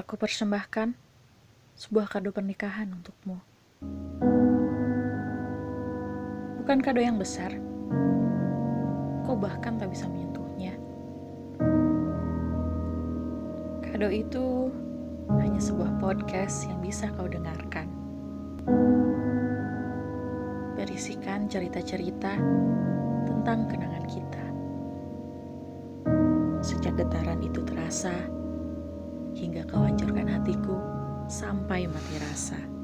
Aku persembahkan sebuah kado pernikahan untukmu. Bukan kado yang besar, kau bahkan tak bisa menyentuhnya. Kado itu hanya sebuah podcast yang bisa kau dengarkan. Berisikan cerita-cerita tentang kenangan kita. Sejak getaran itu terasa, hingga kau hancurkan hatiku sampai mati rasa.